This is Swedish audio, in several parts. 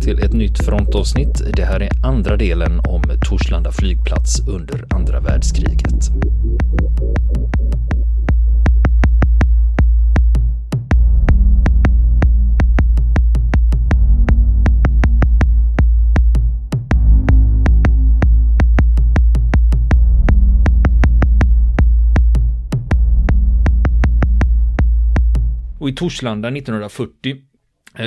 till ett nytt frontavsnitt. Det här är andra delen om Torslanda flygplats under andra världskriget. Och i Torslanda 1940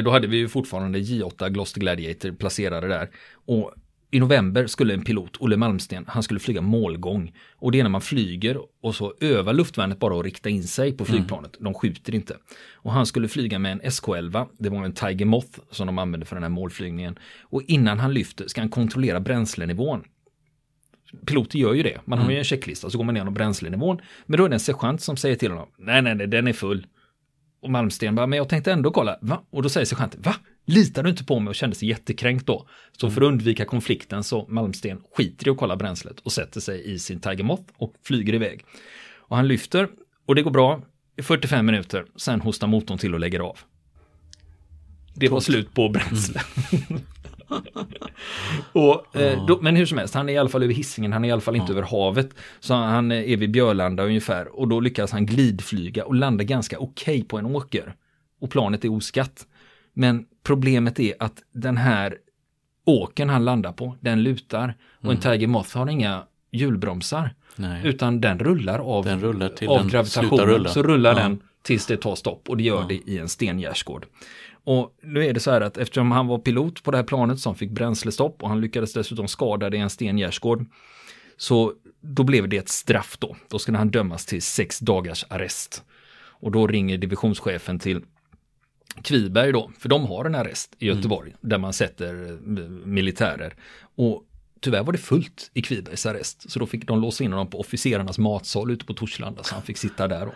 då hade vi ju fortfarande J8 Gloster Gladiator placerade där. Och i november skulle en pilot, Olle Malmsten, han skulle flyga målgång. Och det är när man flyger och så övar luftvärnet bara att rikta in sig på flygplanet. Mm. De skjuter inte. Och han skulle flyga med en SK11, det var en Tiger Moth som de använde för den här målflygningen. Och innan han lyfter ska han kontrollera bränslenivån. Piloter gör ju det, man har ju en mm. checklista så går man på bränslenivån. Men då är det en sergeant som säger till honom, nej nej nej den är full. Och Malmsten bara, men jag tänkte ändå kolla, va? Och då säger sergeanten, va? Litar du inte på mig och kände sig jättekränkt då? Så för att undvika konflikten så Malmsten skiter i att kolla bränslet och sätter sig i sin Tiger Moth och flyger iväg. Och han lyfter och det går bra i 45 minuter, sen hostar motorn till och lägger av. Det var slut på bränsle. Mm. och, eh, då, men hur som helst, han är i alla fall över hissingen, han är i alla fall inte över havet. Så han är vid Björlanda ungefär och då lyckas han glidflyga och landa ganska okej okay på en åker. Och planet är oskatt. Men problemet är att den här åken han landar på, den lutar. Och en mm. Tiger Moth har inga hjulbromsar. Nej. Utan den rullar av, den rullar till av gravitationen. Rulla. Så rullar ja. den tills det tar stopp och det gör ja. det i en stengärdsgård. Och nu är det så här att eftersom han var pilot på det här planet som fick bränslestopp och han lyckades dessutom skada det i en stengärdsgård. Så då blev det ett straff då. Då skulle han dömas till sex dagars arrest. Och då ringer divisionschefen till Kviberg då, för de har en arrest i Göteborg mm. där man sätter eh, militärer. Och tyvärr var det fullt i Kvibergs arrest, så då fick de låsa in honom på officerarnas matsal ute på Torslanda, så han fick sitta där. Då.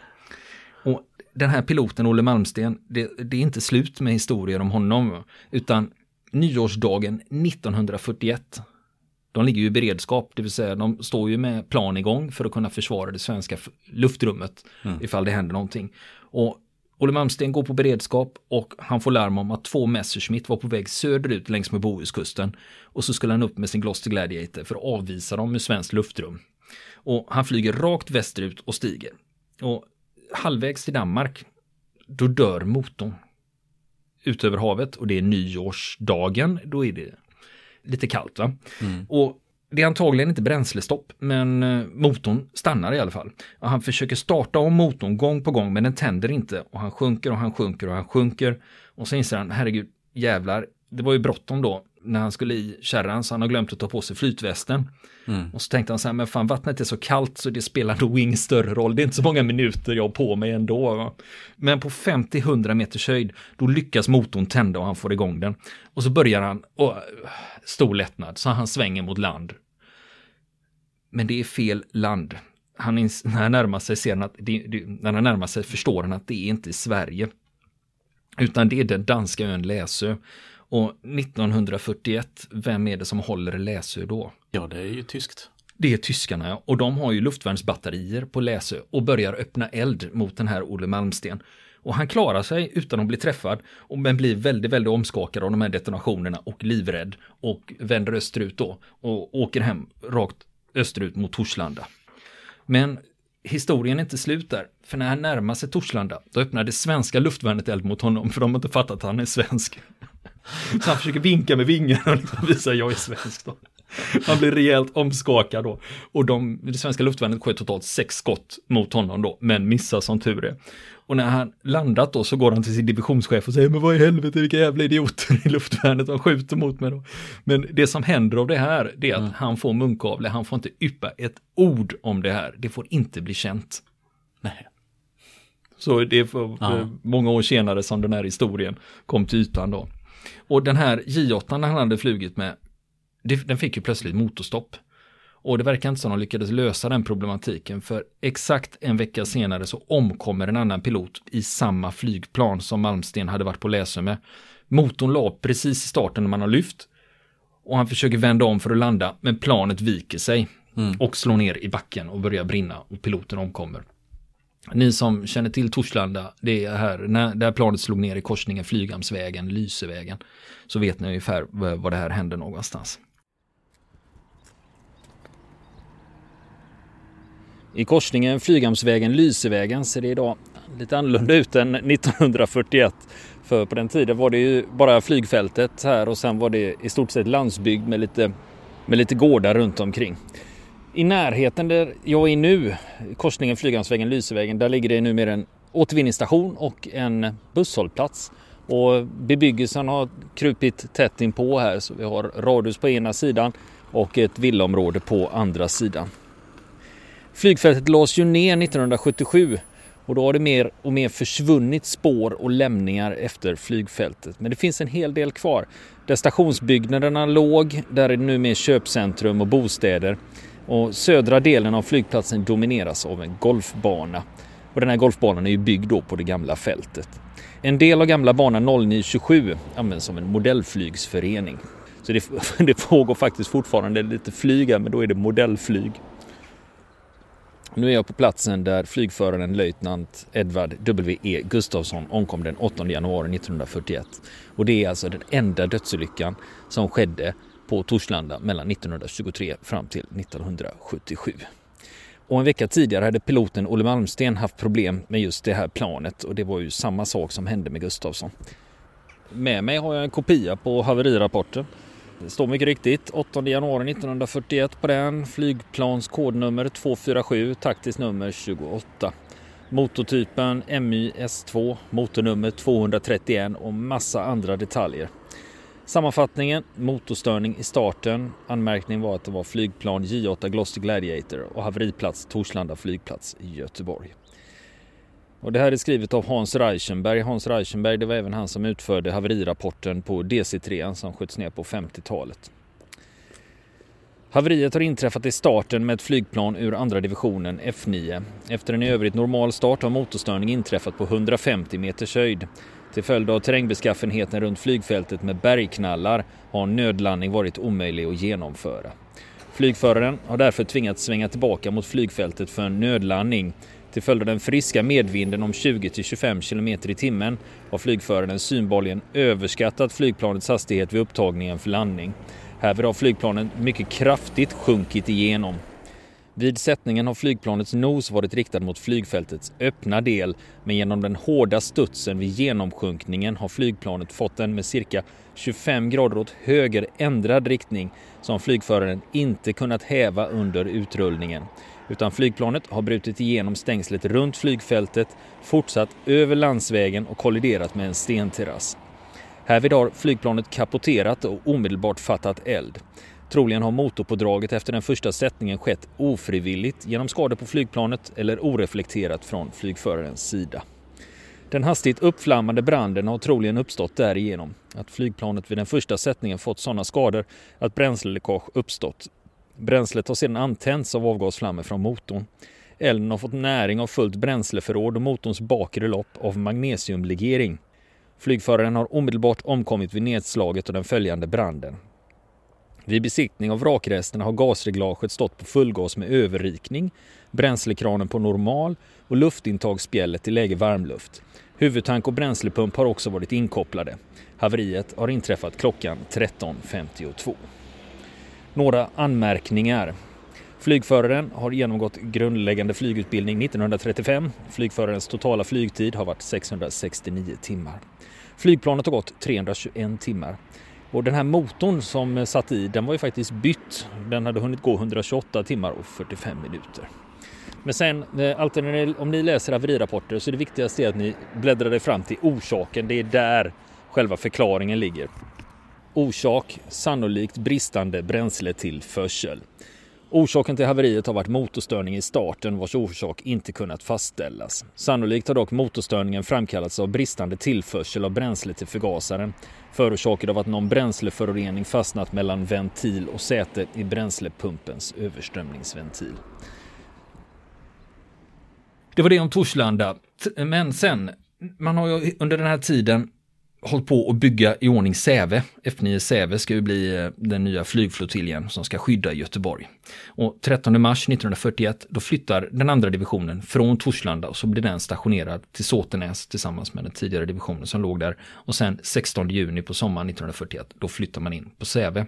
Den här piloten, Olle Malmsten, det, det är inte slut med historier om honom, utan nyårsdagen 1941 de ligger ju i beredskap, det vill säga de står ju med plan igång för att kunna försvara det svenska luftrummet mm. ifall det händer någonting. Och Olle Malmsten går på beredskap och han får larm om att två Messerschmitt var på väg söderut längs med Bohuskusten. Och så skulle han upp med sin Gloster Gladiator för att avvisa dem ur svenskt luftrum. Och han flyger rakt västerut och stiger. Och halvvägs till Danmark, då dör motorn. Ut över havet och det är nyårsdagen, då är det lite kallt va. Mm. Och det är antagligen inte bränslestopp, men eh, motorn stannar i alla fall. Och han försöker starta om motorn gång på gång, men den tänder inte. Och han sjunker och han sjunker och han sjunker. Och så inser han, herregud, jävlar, det var ju bråttom då när han skulle i kärran så han har glömt att ta på sig flytvästen. Mm. Och så tänkte han så här, men fan vattnet är så kallt så det spelar nog ingen större roll. Det är inte så många minuter jag har på mig ändå. Men på 50-100 meters höjd, då lyckas motorn tända och han får igång den. Och så börjar han, och, stor lättnad, så han svänger mot land. Men det är fel land. Han, när han närmar sig ser han att, det, det, när han närmar sig förstår han att det är inte Sverige. Utan det är den danska ön Läsö. Och 1941, vem är det som håller Läsö då? Ja, det är ju tyskt. Det är tyskarna och de har ju luftvärnsbatterier på Läsö och börjar öppna eld mot den här Olle Malmsten. Och han klarar sig utan att bli träffad, men blir väldigt, väldigt omskakad av de här detonationerna och livrädd och vänder österut då och åker hem rakt österut mot Torslanda. Men historien är inte slut där, för när han närmar sig Torslanda, då öppnar det svenska luftvärnet eld mot honom, för de har inte fattat att han är svensk. Så han försöker vinka med vingarna och liksom visa jag är svensk då. Han blir rejält omskakad då. Och de, det svenska luftvärnet sköt totalt sex skott mot honom då, men missar som tur är. Och när han landat då så går han till sin divisionschef och säger men vad i helvete vilka jävla idioter i luftvärnet de skjuter mot mig då. Men det som händer av det här det är att mm. han får munkavle, han får inte yppa ett ord om det här. Det får inte bli känt. Nej. Så det är för, för många år senare som den här historien kom till ytan då. Och den här J8 han hade flugit med, den fick ju plötsligt motorstopp. Och det verkar inte som de lyckades lösa den problematiken för exakt en vecka senare så omkommer en annan pilot i samma flygplan som Malmsten hade varit på Läsö med. Motorn la precis i starten när man har lyft och han försöker vända om för att landa men planet viker sig mm. och slår ner i backen och börjar brinna och piloten omkommer. Ni som känner till Torslanda, det är här, när där planet slog ner i korsningen Flygamsvägen, Lysevägen, så vet ni ungefär var det här hände någonstans. I korsningen Flygamsvägen, Lysevägen ser det idag lite annorlunda ut än 1941. För på den tiden var det ju bara flygfältet här och sen var det i stort sett landsbygd med lite, med lite gårdar runt omkring. I närheten där jag är nu, korsningen Flyghamnsvägen, Lysevägen, där ligger det numera en återvinningsstation och en busshållplats. Och bebyggelsen har krupit tätt inpå här så vi har radhus på ena sidan och ett villaområde på andra sidan. Flygfältet lades ju ner 1977 och då har det mer och mer försvunnit spår och lämningar efter flygfältet. Men det finns en hel del kvar. Där stationsbyggnaderna låg, där är det nu mer köpcentrum och bostäder. Och södra delen av flygplatsen domineras av en golfbana. Och den här golfbanan är ju byggd då på det gamla fältet. En del av gamla banan 0927 används som en modellflygsförening. Så det, det pågår faktiskt fortfarande lite flyga, men då är det modellflyg. Nu är jag på platsen där flygföraren löjtnant Edvard W.E. Gustafsson omkom den 8 januari 1941. Och det är alltså den enda dödsolyckan som skedde på Torslanda mellan 1923 fram till 1977. Och en vecka tidigare hade piloten Olle Malmsten haft problem med just det här planet och det var ju samma sak som hände med Gustafsson. Med mig har jag en kopia på haverirapporten det står mycket riktigt 8 januari 1941 på den. Flygplans kodnummer 247, taktiskt nummer 28. Motortypen MYS2, motornummer 231 och massa andra detaljer. Sammanfattningen, motorstörning i starten. Anmärkning var att det var flygplan J8 Gloster Gladiator och haveriplats Torslanda flygplats i Göteborg. Och det här är skrivet av Hans Reichenberg. Hans Reichenberg det var även han som utförde haverirapporten på DC-3 som sköts ner på 50-talet. Haveriet har inträffat i starten med ett flygplan ur andra divisionen F9. Efter en i övrigt normal start har motorstörning inträffat på 150 meters höjd. Till följd av terrängbeskaffenheten runt flygfältet med bergknallar har nödlandning varit omöjlig att genomföra. Flygföraren har därför tvingats svänga tillbaka mot flygfältet för en nödlandning till följd av den friska medvinden om 20-25 km i timmen har flygföraren synbarligen överskattat flygplanets hastighet vid upptagningen för landning. Härvid har flygplanet mycket kraftigt sjunkit igenom. Vid sättningen har flygplanets nos varit riktad mot flygfältets öppna del men genom den hårda studsen vid genomsjunkningen har flygplanet fått en med cirka 25 grader åt höger ändrad riktning som flygföraren inte kunnat häva under utrullningen utan flygplanet har brutit igenom stängslet runt flygfältet, fortsatt över landsvägen och kolliderat med en stenterrass. Härvid har flygplanet kapoterat och omedelbart fattat eld. Troligen har motorpådraget efter den första sättningen skett ofrivilligt genom skador på flygplanet eller oreflekterat från flygförarens sida. Den hastigt uppflammande branden har troligen uppstått därigenom att flygplanet vid den första sättningen fått sådana skador att bränsleläckage uppstått Bränslet har sedan antänts av avgasflammor från motorn. Elden har fått näring av fullt bränsleförråd och motorns bakre lopp av magnesiumlegering. Flygföraren har omedelbart omkommit vid nedslaget och den följande branden. Vid besiktning av vrakresterna har gasreglaget stått på fullgas med överrikning, bränslekranen på normal och luftintagsspjället i läge varmluft. Huvudtank och bränslepump har också varit inkopplade. Haveriet har inträffat klockan 13.52. Några anmärkningar. Flygföraren har genomgått grundläggande flygutbildning 1935. Flygförarens totala flygtid har varit 669 timmar. Flygplanet har gått 321 timmar. Och den här motorn som satt i, den var ju faktiskt bytt. Den hade hunnit gå 128 timmar och 45 minuter. Men sen, eh, alltid när ni, om ni läser haverirapporter så är det viktigaste att ni bläddrar er fram till orsaken. Det är där själva förklaringen ligger. Orsak sannolikt bristande bränsletillförsel. Orsaken till haveriet har varit motorstörning i starten vars orsak inte kunnat fastställas. Sannolikt har dock motorstörningen framkallats av bristande tillförsel av bränsle till förgasaren förorsakad av att någon bränsleförorening fastnat mellan ventil och säte i bränslepumpens överströmningsventil. Det var det om Torslanda. Men sen, man har ju under den här tiden hållit på att bygga i ordning Säve. F9 Säve ska ju bli eh, den nya flygflottiljen som ska skydda Göteborg. Och 13 mars 1941 då flyttar den andra divisionen från Torslanda och så blir den stationerad till Såtenäs tillsammans med den tidigare divisionen som låg där. Och sen 16 juni på sommaren 1941 då flyttar man in på Säve.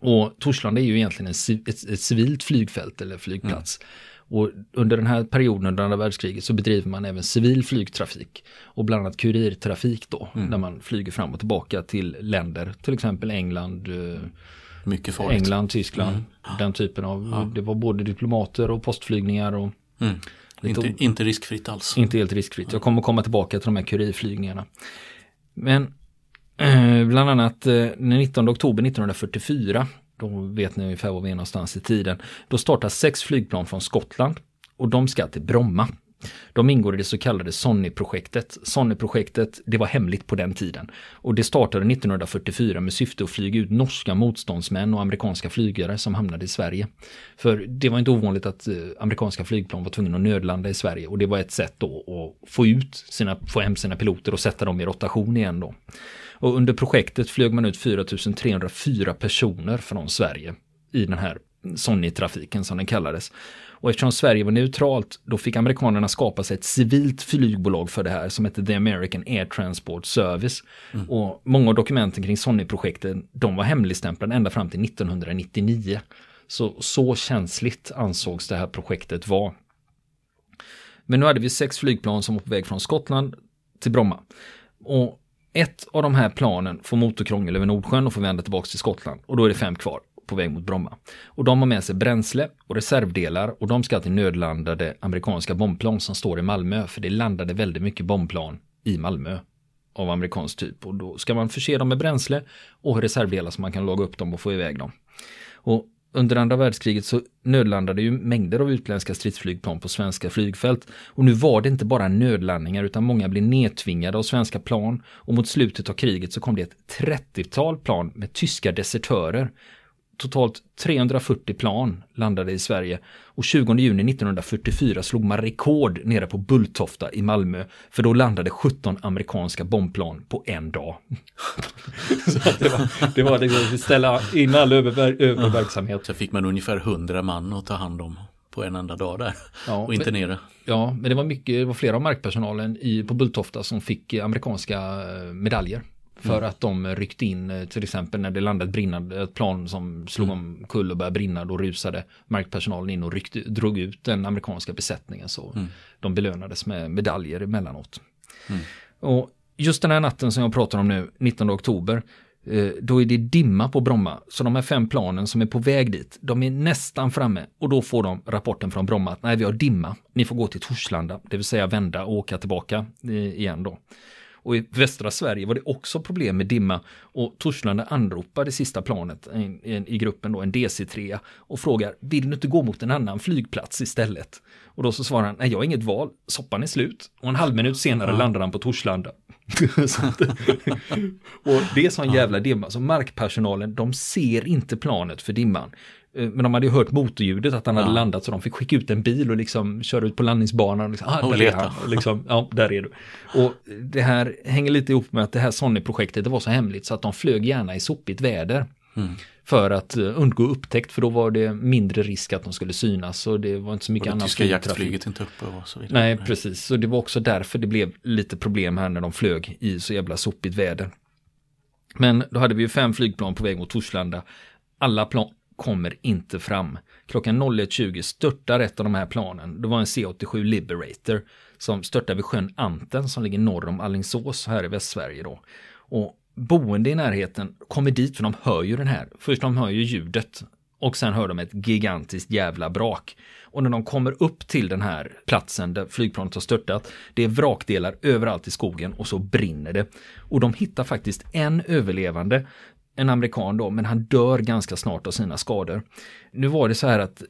Och Torslanda är ju egentligen ett, ett civilt flygfält eller flygplats. Mm. Och under den här perioden, under andra världskriget, så bedriver man även civil flygtrafik. Och bland annat kurirtrafik då, mm. där man flyger fram och tillbaka till länder, till exempel England, eh, Mycket farligt. England, Tyskland, mm. den typen av, ja. det var både diplomater och postflygningar och mm. inte, inte riskfritt alls. Inte helt riskfritt. Jag kommer komma tillbaka till de här kurirflygningarna. Men eh, bland annat eh, den 19 oktober 1944 då vet ni ungefär var vi är någonstans i tiden. Då startar sex flygplan från Skottland och de ska till Bromma. De ingår i det så kallade Sonny-projektet. Sonny-projektet, det var hemligt på den tiden. Och det startade 1944 med syfte att flyga ut norska motståndsmän och amerikanska flygare som hamnade i Sverige. För det var inte ovanligt att eh, amerikanska flygplan var tvungna att nödlanda i Sverige och det var ett sätt då att få ut sina, få hem sina piloter och sätta dem i rotation igen då. Och under projektet flög man ut 4304 personer från Sverige i den här Sonny-trafiken som den kallades. Och eftersom Sverige var neutralt, då fick amerikanerna skapa sig ett civilt flygbolag för det här som hette The American Air Transport Service. Mm. Och många av dokumenten kring Sonny-projektet, de var hemligstämplade ända fram till 1999. Så, så känsligt ansågs det här projektet vara. Men nu hade vi sex flygplan som var på väg från Skottland till Bromma. Och ett av de här planen får motorkrångel över Nordsjön och får vända tillbaka till Skottland och då är det fem kvar på väg mot Bromma. Och de har med sig bränsle och reservdelar och de ska till nödlandade amerikanska bombplan som står i Malmö för det landade väldigt mycket bombplan i Malmö av amerikansk typ och då ska man förse dem med bränsle och reservdelar så man kan laga upp dem och få iväg dem. Och under andra världskriget så nödlandade ju mängder av utländska stridsflygplan på svenska flygfält. Och nu var det inte bara nödlandningar utan många blev nedtvingade av svenska plan. Och mot slutet av kriget så kom det ett 30-tal plan med tyska desertörer totalt 340 plan landade i Sverige och 20 juni 1944 slog man rekord nere på Bulltofta i Malmö för då landade 17 amerikanska bombplan på en dag. det var, det var liksom att ställa in all öververksamhet. Så fick man ungefär 100 man att ta hand om på en enda dag där ja, och inte nere. Ja, men det var mycket, det var flera av markpersonalen i, på Bulltofta som fick amerikanska eh, medaljer. För mm. att de ryckte in eh, till exempel när det landade ett brinnande ett plan som slog mm. omkull och började brinna. Då rusade markpersonalen in och ryckte, drog ut den amerikanska besättningen. Så mm. de belönades med medaljer emellanåt. Mm. Och just den här natten som jag pratar om nu, 19 oktober, eh, då är det dimma på Bromma. Så de här fem planen som är på väg dit, de är nästan framme och då får de rapporten från Bromma att nej, vi har dimma. Ni får gå till Torslanda, det vill säga vända och åka tillbaka eh, igen då. Och i västra Sverige var det också problem med dimma och Torslanda anropar det sista planet i, i gruppen då, en DC-3 och frågar vill du inte gå mot en annan flygplats istället? Och då så svarar han, nej jag har inget val, soppan är slut. Och en halv minut senare ja. landar han på Torslanda. och det är sån jävla dimma, så markpersonalen de ser inte planet för dimman. Eh, men de hade ju hört motorljudet att han ja. hade landat så de fick skicka ut en bil och liksom köra ut på landningsbanan. Och liksom, ah, där är han. Liksom, ja, där är du. Och det här hänger lite ihop med att det här Sony-projektet var så hemligt så att de flög gärna i sopigt väder. Mm. För att uh, undgå upptäckt för då var det mindre risk att de skulle synas och det var inte så mycket annat. Tyska jaktflyget inte uppe och så vidare. Nej, precis. Så det var också därför det blev lite problem här när de flög i så jävla sopigt väder. Men då hade vi ju fem flygplan på väg mot Torslanda. Alla plan, kommer inte fram. Klockan 01.20 störtar ett av de här planen. Det var en C-87 Liberator som störtar vid sjön Anten som ligger norr om Allingsås här i Västsverige då. Och boende i närheten kommer dit för de hör ju den här. Först de hör ju ljudet och sen hör de ett gigantiskt jävla brak. Och när de kommer upp till den här platsen där flygplanet har störtat, det är vrakdelar överallt i skogen och så brinner det. Och de hittar faktiskt en överlevande en amerikan då, men han dör ganska snart av sina skador. Nu var det så här att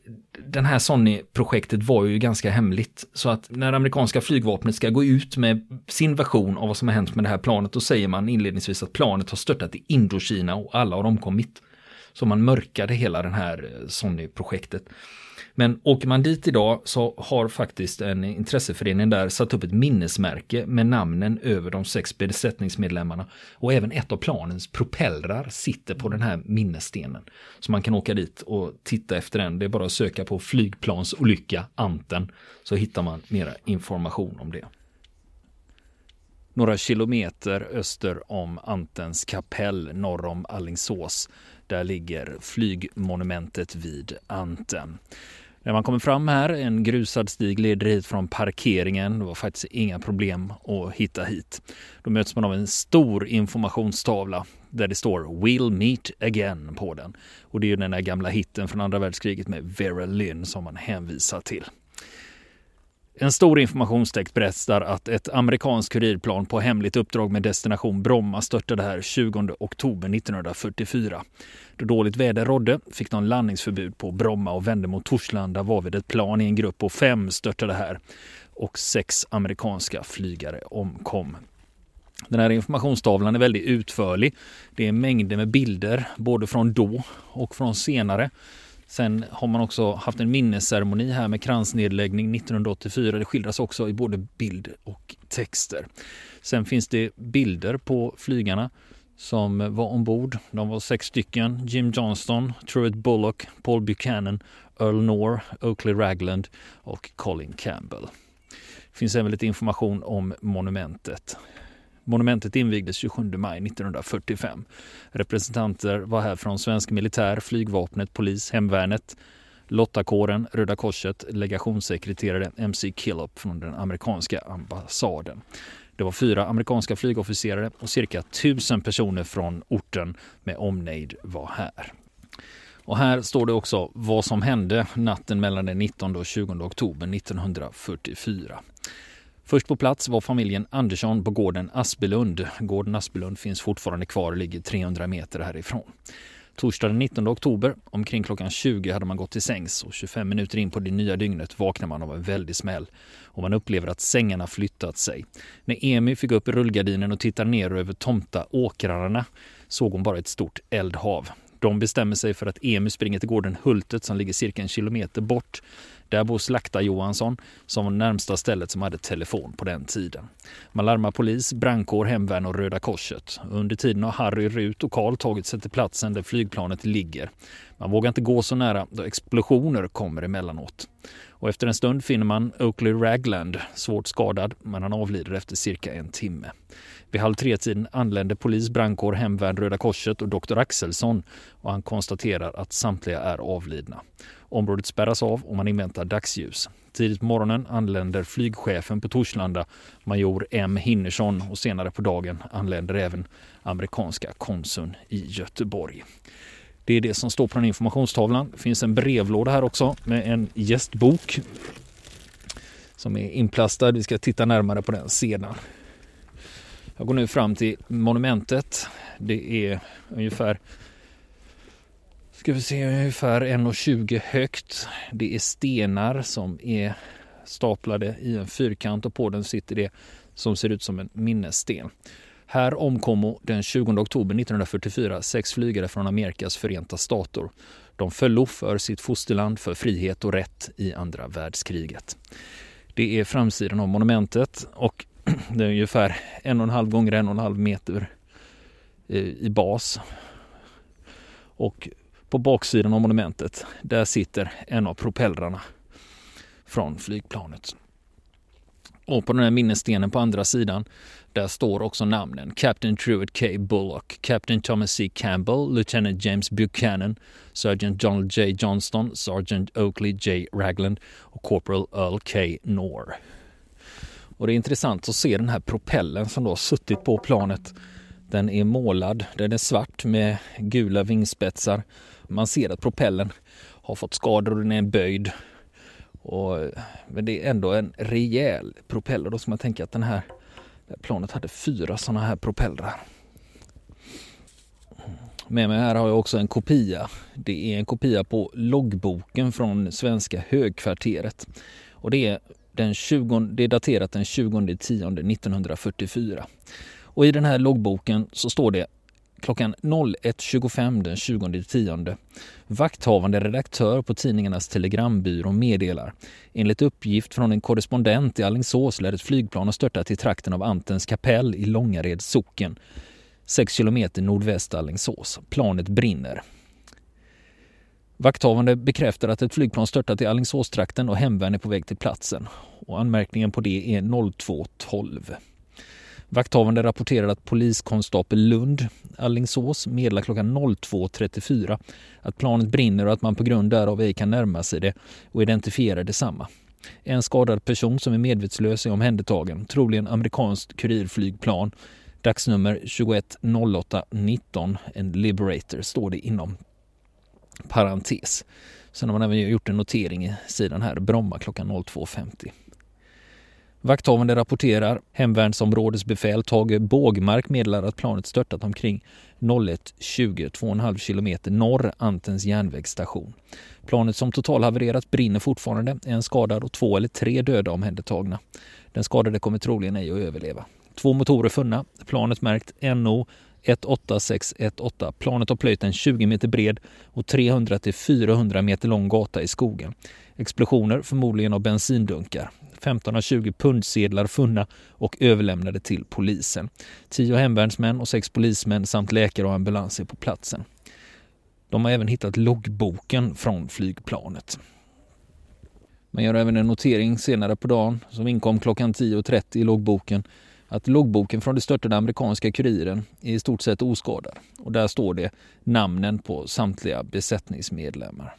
den här Sonny-projektet var ju ganska hemligt. Så att när amerikanska flygvapnet ska gå ut med sin version av vad som har hänt med det här planet, då säger man inledningsvis att planet har störtat i Indokina och alla har omkommit. Så man mörkade hela den här eh, Sony-projektet. Men åker man dit idag så har faktiskt en intresseförening där satt upp ett minnesmärke med namnen över de sex besättningsmedlemmarna. Och även ett av planens propellrar sitter på den här minnesstenen. Så man kan åka dit och titta efter den. Det är bara att söka på flygplansolycka, Anten, så hittar man mera information om det. Några kilometer öster om Antens kapell norr om Allingsås. Där ligger flygmonumentet vid Anten. När man kommer fram här, en grusad stig leder hit från parkeringen. Det var faktiskt inga problem att hitta hit. Då möts man av en stor informationstavla där det står “We'll meet again” på den. Och det är ju den där gamla hitten från andra världskriget med Vera Lynn som man hänvisar till. En stor informationstext berättar att ett amerikanskt kurirplan på hemligt uppdrag med destination Bromma störtade här 20 oktober 1944. Då dåligt väder rådde fick de landningsförbud på Bromma och vände mot Torslanda varvid ett plan i en grupp på fem störtade här och sex amerikanska flygare omkom. Den här informationstavlan är väldigt utförlig. Det är mängder med bilder både från då och från senare. Sen har man också haft en minnesceremoni här med kransnedläggning 1984. Det skildras också i både bild och texter. Sen finns det bilder på flygarna som var ombord. De var sex stycken. Jim Johnston, Truett Bullock, Paul Buchanan, Earl Noor, Oakley Ragland och Colin Campbell. Det finns även lite information om monumentet. Monumentet invigdes 27 maj 1945. Representanter var här från svensk militär, flygvapnet, polis, hemvärnet, Lottakåren, Röda Korset, legationssekreterare MC Killop från den amerikanska ambassaden. Det var fyra amerikanska flygofficerare och cirka tusen personer från orten med omnejd var här. Och här står det också vad som hände natten mellan den 19 och 20 oktober 1944. Först på plats var familjen Andersson på gården Aspelund. Gården Aspelund finns fortfarande kvar och ligger 300 meter härifrån. Torsdagen den 19 oktober omkring klockan 20 hade man gått till sängs och 25 minuter in på det nya dygnet vaknar man av en väldig smäll och man upplever att sängarna flyttat sig. När Emi fick upp rullgardinen och tittade ner över tomta åkrarna såg hon bara ett stort eldhav. De bestämmer sig för att Emi springer till gården Hultet som ligger cirka en kilometer bort där bor Slakta Johansson som var närmsta stället som hade telefon på den tiden. Man larmar polis, brandkår, hemvärn och Röda Korset. Under tiden har Harry, Rut och Karl tagit sig till platsen där flygplanet ligger. Man vågar inte gå så nära då explosioner kommer emellanåt. Och efter en stund finner man Oakley Ragland svårt skadad, men han avlider efter cirka en timme. Vid halv tre-tiden anländer polis, brandkår, hemvärn, Röda Korset och doktor Axelsson och han konstaterar att samtliga är avlidna. Området spärras av och man inväntar dagsljus. Tidigt på morgonen anländer flygchefen på Torslanda, major M Hinnersson och senare på dagen anländer även amerikanska konsuln i Göteborg. Det är det som står på den informationstavlan. Det finns en brevlåda här också med en gästbok som är inplastad. Vi ska titta närmare på den sedan. Jag går nu fram till monumentet. Det är ungefär ska vi se, ungefär 1,20 högt. Det är stenar som är staplade i en fyrkant och på den sitter det som ser ut som en minnessten. Här omkom den 20 oktober 1944 sex flygare från Amerikas förenta stater. De föll för sitt fosterland för frihet och rätt i andra världskriget. Det är framsidan av monumentet och det är ungefär en och en halv gånger en och en halv meter eh, i bas. Och på baksidan av monumentet, där sitter en av propellrarna från flygplanet. Och på den här minnesstenen på andra sidan, där står också namnen Captain Truett K. Bullock, Captain Thomas C. Campbell, Lieutenant James Buchanan, Sergeant Donald J. Johnston, Sergeant Oakley J. Ragland och Corporal Earl K. Noor. Och det är intressant att se den här propellen som då har suttit på planet. Den är målad, den är svart med gula vingspetsar. Man ser att propellen har fått skador och den är böjd. Och, men det är ändå en rejäl propeller. Då ska man tänka att den här planet hade fyra sådana här propellrar. Med mig här har jag också en kopia. Det är en kopia på loggboken från svenska högkvarteret. Och det är den 20, det är daterat den 20 10 1944. Och i den här loggboken så står det klockan 01.25 den 20.10. Vakthavande redaktör på tidningarnas telegrambyrå meddelar enligt uppgift från en korrespondent i Allingsås lär ett flygplan ha störtat i trakten av Antens kapell i Långareds socken, 6 kilometer nordväst Allingsås. Planet brinner. Vakthavande bekräftar att ett flygplan störtat i Alingsåstrakten och hemvärn är på väg till platsen. Och anmärkningen på det är 02.12. Vakthavande rapporterar att poliskonstapel Lund, Allingsås, meddelar klockan 02.34 att planet brinner och att man på grund därav ej kan närma sig det och identifiera detsamma. En skadad person som är medvetslös är omhändertagen, troligen amerikanskt kurirflygplan. Dagsnummer 210819, en Liberator, står det inom parentes. Sen har man även gjort en notering i sidan här, Bromma klockan 02.50. Vakthavande rapporterar. Hemvärnsområdesbefäl Tage Bågmark meddelar att planet störtat omkring 01.20, 2,5 kilometer norr Antens järnvägsstation. Planet som totalhavererat brinner fortfarande, en skadad och två eller tre döda omhändertagna. Den skadade kommer troligen ej att överleva. Två motorer funna, planet märkt NO 18618. Planet har plöjt en 20 meter bred och 300 till 400 meter lång gata i skogen. Explosioner, förmodligen av bensindunkar. 15 av 20 pundsedlar funna och överlämnade till polisen. 10 hemvärnsmän och 6 polismän samt läkare och ambulans är på platsen. De har även hittat loggboken från flygplanet. Man gör även en notering senare på dagen som inkom klockan 10.30 i loggboken att loggboken från det störtade amerikanska kuriren är i stort sett oskadad och där står det namnen på samtliga besättningsmedlemmar.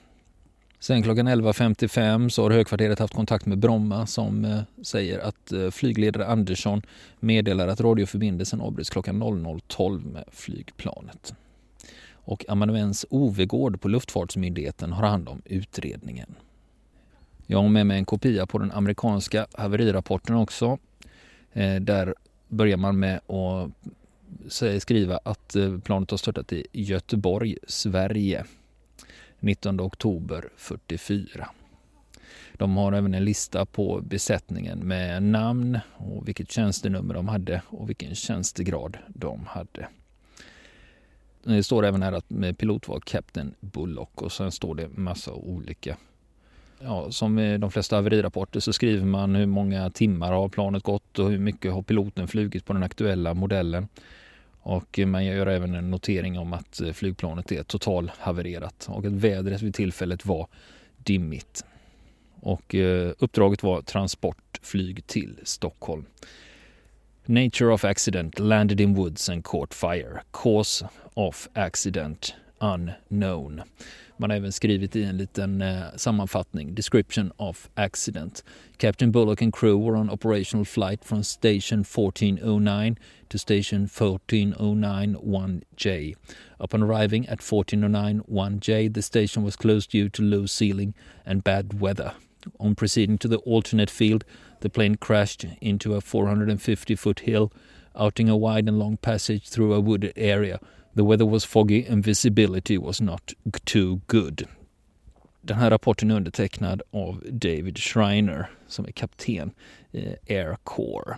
Sen klockan 11.55 så har högkvarteret haft kontakt med Bromma som eh, säger att eh, flygledare Andersson meddelar att radioförbindelsen avbryts klockan 00.12 med flygplanet. Och amanuens Ovegård på Luftfartsmyndigheten har hand om utredningen. Jag har med mig en kopia på den amerikanska haverirapporten också. Eh, där börjar man med att skriva att eh, planet har störtat i Göteborg, Sverige. 19 oktober 44. De har även en lista på besättningen med namn och vilket tjänstenummer de hade och vilken tjänstegrad de hade. Det står även här att pilot var Captain Bullock och sen står det massa olika. Ja, som i de flesta haverirapporter så skriver man hur många timmar har planet gått och hur mycket har piloten flugit på den aktuella modellen. Och man gör även en notering om att flygplanet är totalhavererat och att vädret vid tillfället var dimmigt. Och eh, uppdraget var transportflyg till Stockholm. Nature of accident landed in woods and caught fire. Cause of accident unknown. Man har även skrivit i en liten eh, sammanfattning, description of accident. Captain Bullock and crew were on operational flight from station 1409 to station 1409 1J. Upon arriving at 1409 1J, the station was closed due to low ceiling and bad weather. On proceeding to the alternate field, the plane crashed into a 450 foot hill, outing a wide and long passage through a wooded area. The weather was foggy and visibility was not too good. Den här rapporten är undertecknad av David Schreiner som är kapten i Air Corps.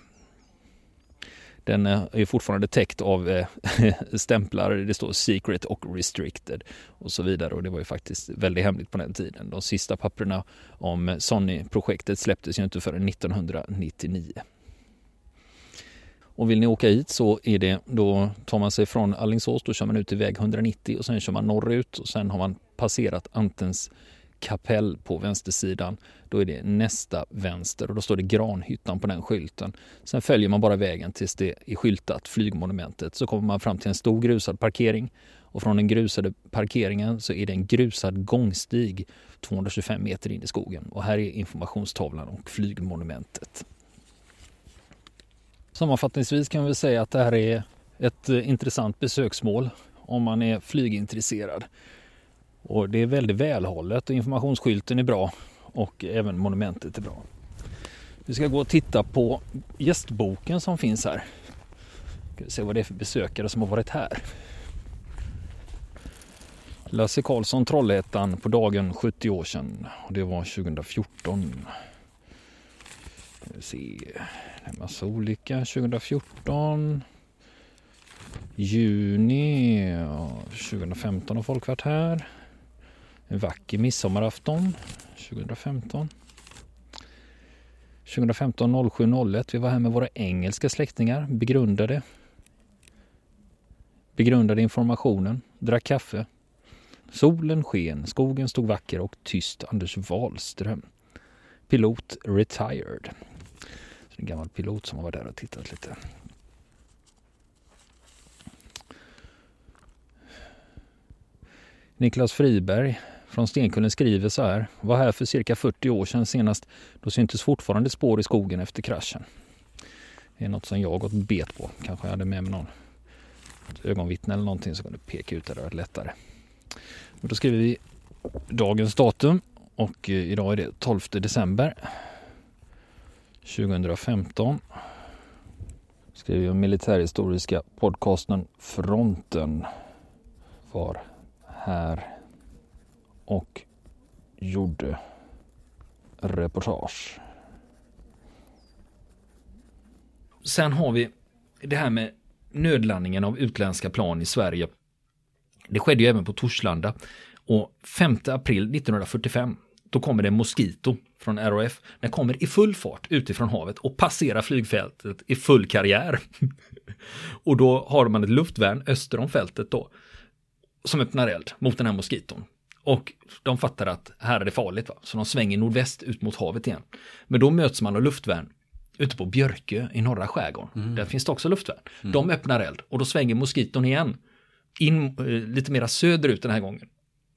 Den eh, är fortfarande täckt av eh, stämplar, det står secret och restricted och så vidare och det var ju faktiskt väldigt hemligt på den tiden. De sista papperna om Sony-projektet släpptes ju inte förrän 1999. Och vill ni åka hit så är det, då tar man sig från Allingsås, då kör man ut till väg 190 och sen kör man norrut och sen har man passerat Antens kapell på vänstersidan. Då är det nästa vänster och då står det Granhyttan på den skylten. Sen följer man bara vägen tills det är skyltat Flygmonumentet. Så kommer man fram till en stor grusad parkering och från den grusade parkeringen så är det en grusad gångstig 225 meter in i skogen. Och här är informationstavlan och Flygmonumentet. Sammanfattningsvis kan vi säga att det här är ett eh, intressant besöksmål om man är flygintresserad. Och det är väldigt välhållet och informationsskylten är bra och även monumentet är bra. Vi ska gå och titta på gästboken som finns här. Ska se vad det är för besökare som har varit här. Lasse Karlsson Trollhättan på dagen 70 år sedan och det var 2014. Vi se. En massa olika 2014. Juni 2015 har folk varit här. En vacker midsommarafton 2015. 2015 07 01. Vi var här med våra engelska släktingar, begrundade. Begrundade informationen, drack kaffe. Solen sken, skogen stod vacker och tyst Anders Wahlström. Pilot retired. En gammal pilot som har varit där och tittat lite. Niklas Friberg från Stenkullen skriver så här. Var här för cirka 40 år sedan senast. Då syntes fortfarande spår i skogen efter kraschen. Det är något som jag gått bet på. Kanske jag hade med mig någon ögonvittne eller någonting som kunde peka ut det där lättare. Och då skriver vi dagens datum och eh, idag är det 12 december 2015. Skriver jag militärhistoriska podcasten Fronten var här och gjorde reportage. Sen har vi det här med nödlandningen av utländska plan i Sverige. Det skedde ju även på Torslanda. Och 5 april 1945 då kommer det en Mosquito från RAF. Den kommer i full fart utifrån havet och passerar flygfältet i full karriär. och då har man ett luftvärn öster om fältet då som öppnar eld mot den här moskiton. Och de fattar att här är det farligt, va? så de svänger nordväst ut mot havet igen. Men då möts man av luftvärn ute på Björkö i norra skärgården. Mm. Där finns det också luftvärn. Mm. De öppnar eld och då svänger moskiton igen. In eh, lite mera söderut den här gången.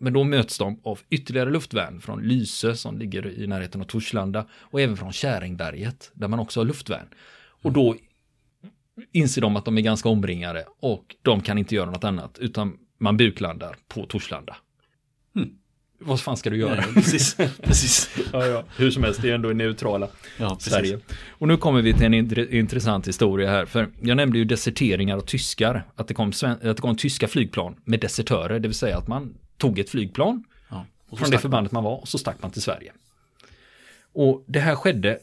Men då möts de av ytterligare luftvärn från Lyse som ligger i närheten av Torslanda och även från Käringberget där man också har luftvärn. Och då inser de att de är ganska omringade och de kan inte göra något annat utan man buklandar på Torslanda. Hmm. Vad fan ska du göra? Nej, precis, precis. ja, ja. Hur som helst, det är ändå neutrala ja, Sverige. Och nu kommer vi till en intressant historia här. För jag nämnde ju deserteringar och tyskar. Att det, kom att det kom tyska flygplan med desertörer. Det vill säga att man tog ett flygplan ja, från det förbandet man var och så stack man till Sverige. Och det här skedde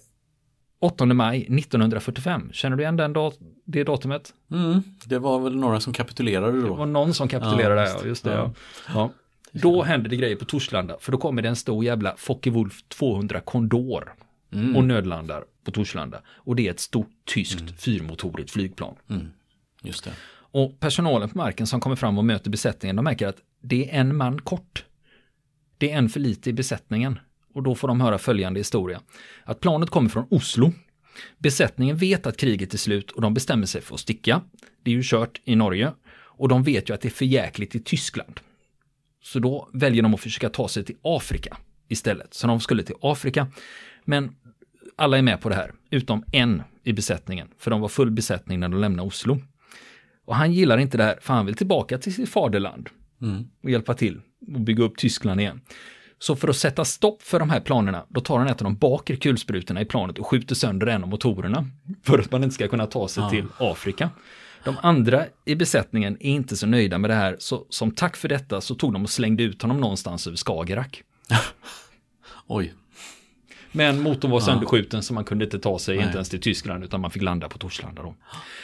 8 maj 1945. Känner du igen den dat det datumet? Mm, det var väl några som kapitulerade då. Det var någon som kapitulerade, ja, just det. Ja. ja. Då händer det grejer på Torslanda, för då kommer det en stor jävla Focke-Wulf 200 Condor mm. och nödlandar på Torslanda. Och det är ett stort tyskt mm. fyrmotorigt flygplan. Mm. Just det. Och personalen på marken som kommer fram och möter besättningen, de märker att det är en man kort. Det är en för lite i besättningen. Och då får de höra följande historia. Att planet kommer från Oslo. Besättningen vet att kriget är slut och de bestämmer sig för att sticka. Det är ju kört i Norge. Och de vet ju att det är för jäkligt i Tyskland. Så då väljer de att försöka ta sig till Afrika istället. Så de skulle till Afrika. Men alla är med på det här, utom en i besättningen. För de var full besättning när de lämnade Oslo. Och han gillar inte det här, för han vill tillbaka till sitt faderland. Mm. Och hjälpa till och bygga upp Tyskland igen. Så för att sätta stopp för de här planerna, då tar han ett av de bakre kulsprutorna i planet och skjuter sönder en av motorerna. För att man inte ska kunna ta sig ja. till Afrika. De andra i besättningen är inte så nöjda med det här, så som tack för detta så tog de och slängde ut honom någonstans över Skagerrak. Oj. Men motorn var sönderskjuten så man kunde inte ta sig, Nej. inte ens till Tyskland, utan man fick landa på Torslanda då.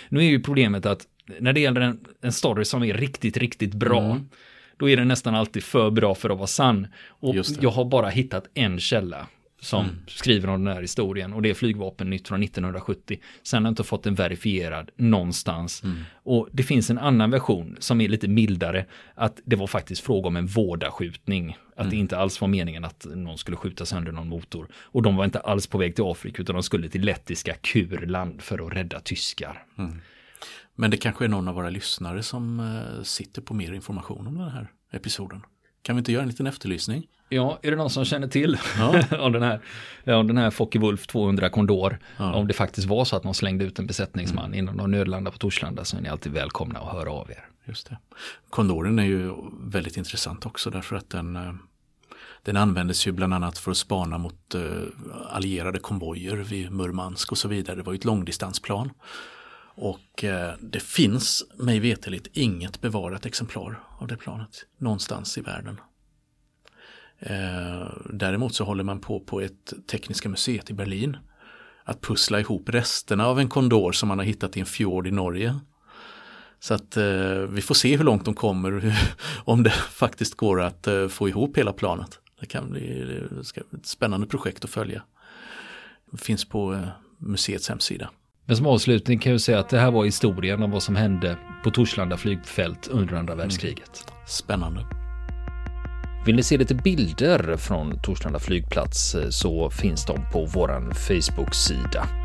Nu är ju problemet att när det gäller en, en story som är riktigt, riktigt bra, mm. då är den nästan alltid för bra för att vara sann. Och jag har bara hittat en källa som mm. skriver om den här historien och det är flygvapennytt från 1970. Sen har jag inte fått den verifierad någonstans. Mm. Och det finns en annan version som är lite mildare, att det var faktiskt fråga om en vårdaskjutning. Att mm. det inte alls var meningen att någon skulle skjuta sönder någon motor. Och de var inte alls på väg till Afrika utan de skulle till lettiska Kurland för att rädda tyskar. Mm. Men det kanske är någon av våra lyssnare som eh, sitter på mer information om den här episoden. Kan vi inte göra en liten efterlysning? Ja, är det någon som känner till ja. om den här, om den här Focke-Wulf 200 Condor, ja. om det faktiskt var så att någon slängde ut en besättningsman mm. innan de nödlandade på Torslanda så är ni alltid välkomna att höra av er. Just det. Kondoren är ju väldigt intressant också därför att den, eh, den användes ju bland annat för att spana mot uh, allierade konvojer vid Murmansk och så vidare. Det var ju ett långdistansplan. Och uh, det finns mig veteligt inget bevarat exemplar av det planet någonstans i världen. Eh, däremot så håller man på på ett Tekniska museet i Berlin att pussla ihop resterna av en kondor som man har hittat i en fjord i Norge. Så att eh, vi får se hur långt de kommer, om det faktiskt går att eh, få ihop hela planet. Det kan bli det ett spännande projekt att följa. Det finns på eh, museets hemsida. Men som avslutning kan jag säga att det här var historien om vad som hände på Torslanda flygfält under andra världskriget. Mm. Spännande. Vill ni se lite bilder från Torslanda flygplats eh, så finns de på vår Facebook-sida.